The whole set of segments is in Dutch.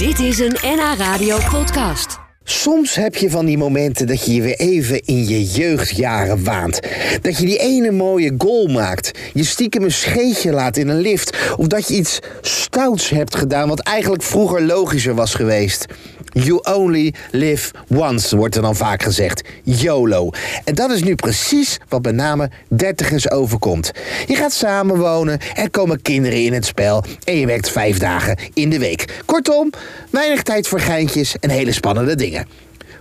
Dit is een NH Radio podcast. Soms heb je van die momenten dat je je weer even in je jeugdjaren waant. Dat je die ene mooie goal maakt. Je stiekem een scheetje laat in een lift. Of dat je iets stouts hebt gedaan wat eigenlijk vroeger logischer was geweest. You only live once, wordt er dan vaak gezegd. YOLO. En dat is nu precies wat met name dertigers overkomt. Je gaat samenwonen, er komen kinderen in het spel en je werkt vijf dagen in de week. Kortom, weinig tijd voor geintjes en hele spannende dingen.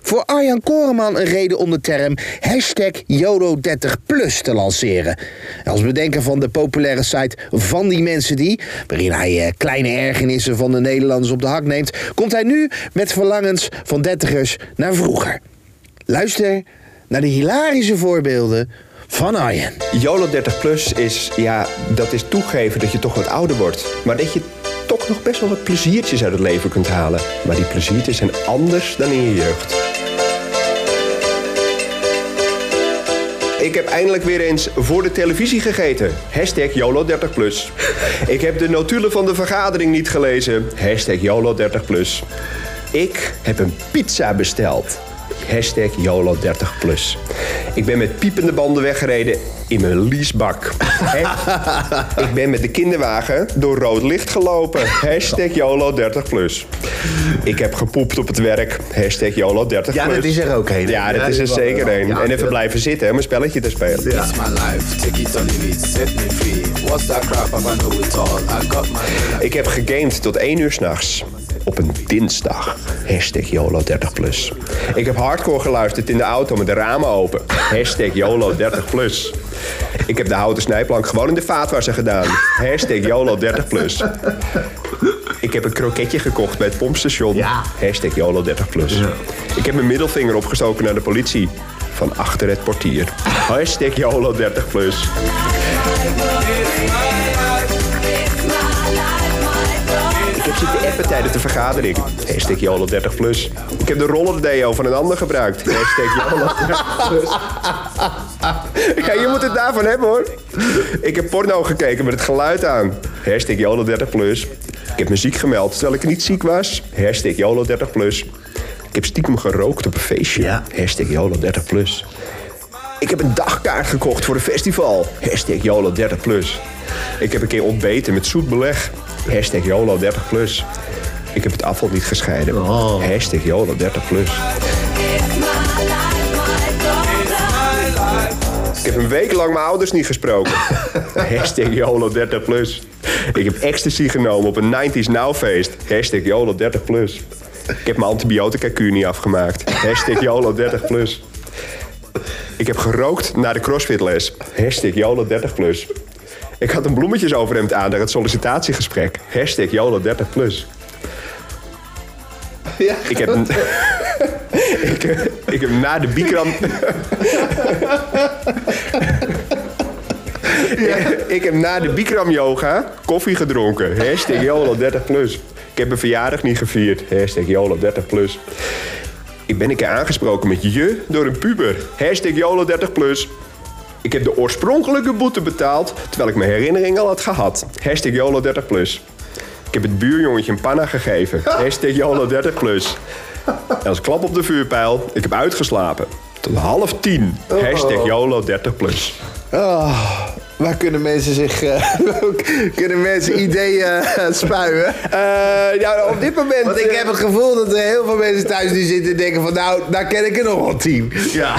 Voor Arjan Koreman een reden om de term hashtag YOLO30plus te lanceren. Als bedenker van de populaire site Van die Mensen Die, waarin hij eh, kleine ergernissen van de Nederlanders op de hak neemt, komt hij nu met verlangens van dertigers naar vroeger. Luister naar de hilarische voorbeelden van Arjen. YOLO 30 plus is, ja, dat is toegeven dat je toch wat ouder wordt. Maar dat je toch nog best wel wat pleziertjes uit het leven kunt halen. Maar die pleziertjes zijn anders dan in je jeugd. Ik heb eindelijk weer eens voor de televisie gegeten. Hashtag YOLO 30 plus. Ik heb de notulen van de vergadering niet gelezen. Hashtag YOLO 30 plus. Ik heb een pizza besteld. Hashtag YOLO 30 plus. Ik ben met piepende banden weggereden in mijn leasebak. En ik ben met de kinderwagen door rood licht gelopen. Hashtag YOLO 30 plus. Ik heb gepoept op het werk. Hashtag YOLO 30 Ja, plus. dat is er ook een. Ja, dat is er zeker een. en even blijven zitten om een spelletje te spelen. My Ik heb gegamed tot 1 uur s'nachts. Op een dinsdag. Hashtag YOLO 30 plus. Ik heb hardcore geluisterd in de auto met de ramen open. Hashtag YOLO 30 plus. Ik heb de houten snijplank gewoon in de vaatwasser gedaan. Hashtag YOLO 30 plus. Ik heb een kroketje gekocht bij het pompstation. Ja. Hashtag YOLO 30 plus. Ik heb mijn middelvinger opgestoken naar de politie. Van achter het portier. Hashtag YOLO 30 plus. Zitten appen tijdens de vergadering. Hashtag YOLO 30 plus. Ik heb de rollerdeo van een ander gebruikt. Hashtag YOLO 30 plus. Ja, je moet het daarvan hebben hoor. Ik heb porno gekeken met het geluid aan. Hashtag YOLO 30 plus. Ik heb me ziek gemeld terwijl ik niet ziek was. Hashtag YOLO 30 plus. Ik heb stiekem gerookt op een feestje. Ja. Hashtag YOLO 30 plus. Ik heb een dagkaart gekocht voor een festival. Hashtag YOLO 30 plus. Ik heb een keer ontbeten met zoet beleg. Hashtag YOLO 30 plus. Ik heb het afval niet gescheiden. Hashtag YOLO 30 plus. Ik heb een week lang mijn ouders niet gesproken. Hashtag YOLO 30 plus. Ik heb ecstasy genomen op een 90s Now feest. Hashtag YOLO 30 plus. Ik heb mijn antibiotica-kuur niet afgemaakt. Hashtag YOLO 30 plus. Ik heb gerookt na de crossfitles. Hashtag YOLO 30 plus. Ik had een bloemetjesoverhemd aan naar het sollicitatiegesprek. Hashtag YOLO 30 plus. Ik heb... ik, ik heb na de Bikram... ik heb na de Bikram yoga koffie gedronken. Hashtag YOLO 30 plus. Ik heb mijn verjaardag niet gevierd. Hashtag YOLO 30 plus. Ik ben een keer aangesproken met je door een puber. Hashtag YOLO 30 plus. Ik heb de oorspronkelijke boete betaald, terwijl ik mijn herinnering al had gehad. Hashtag YOLO 30 plus. Ik heb het buurjongetje een panna gegeven. Hashtag YOLO 30 plus. En als klap op de vuurpijl, ik heb uitgeslapen. Tot half tien. Hashtag YOLO 30 plus. Oh, waar kunnen mensen zich, eh, kunnen mensen ideeën eh, spuien? Eh, op dit moment... Want ik heb het gevoel dat er heel veel mensen thuis nu zitten en denken van nou, daar ken ik er nog wel tien. Ja.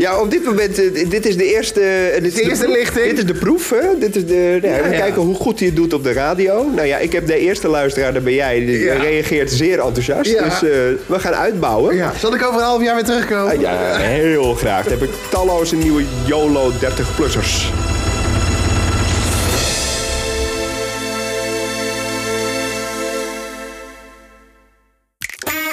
Ja, op dit moment, eh, dit is de eerste... eh, dit is De eerste lichting. Dit is de proef, hè? Dit is de, nou, we ja. kijken hoe goed hij het doet op de radio. Nou ja, ik heb de eerste luisteraar, dat ben jij. Die Ja. reageert zeer enthousiast. Ja. Dus eh, we gaan uitbouwen. Ja. Zal ik over een half jaar weer terugkomen? Ah, ja, heel graag. Dan heb ik talloze nieuwe YOLO 30-plussers.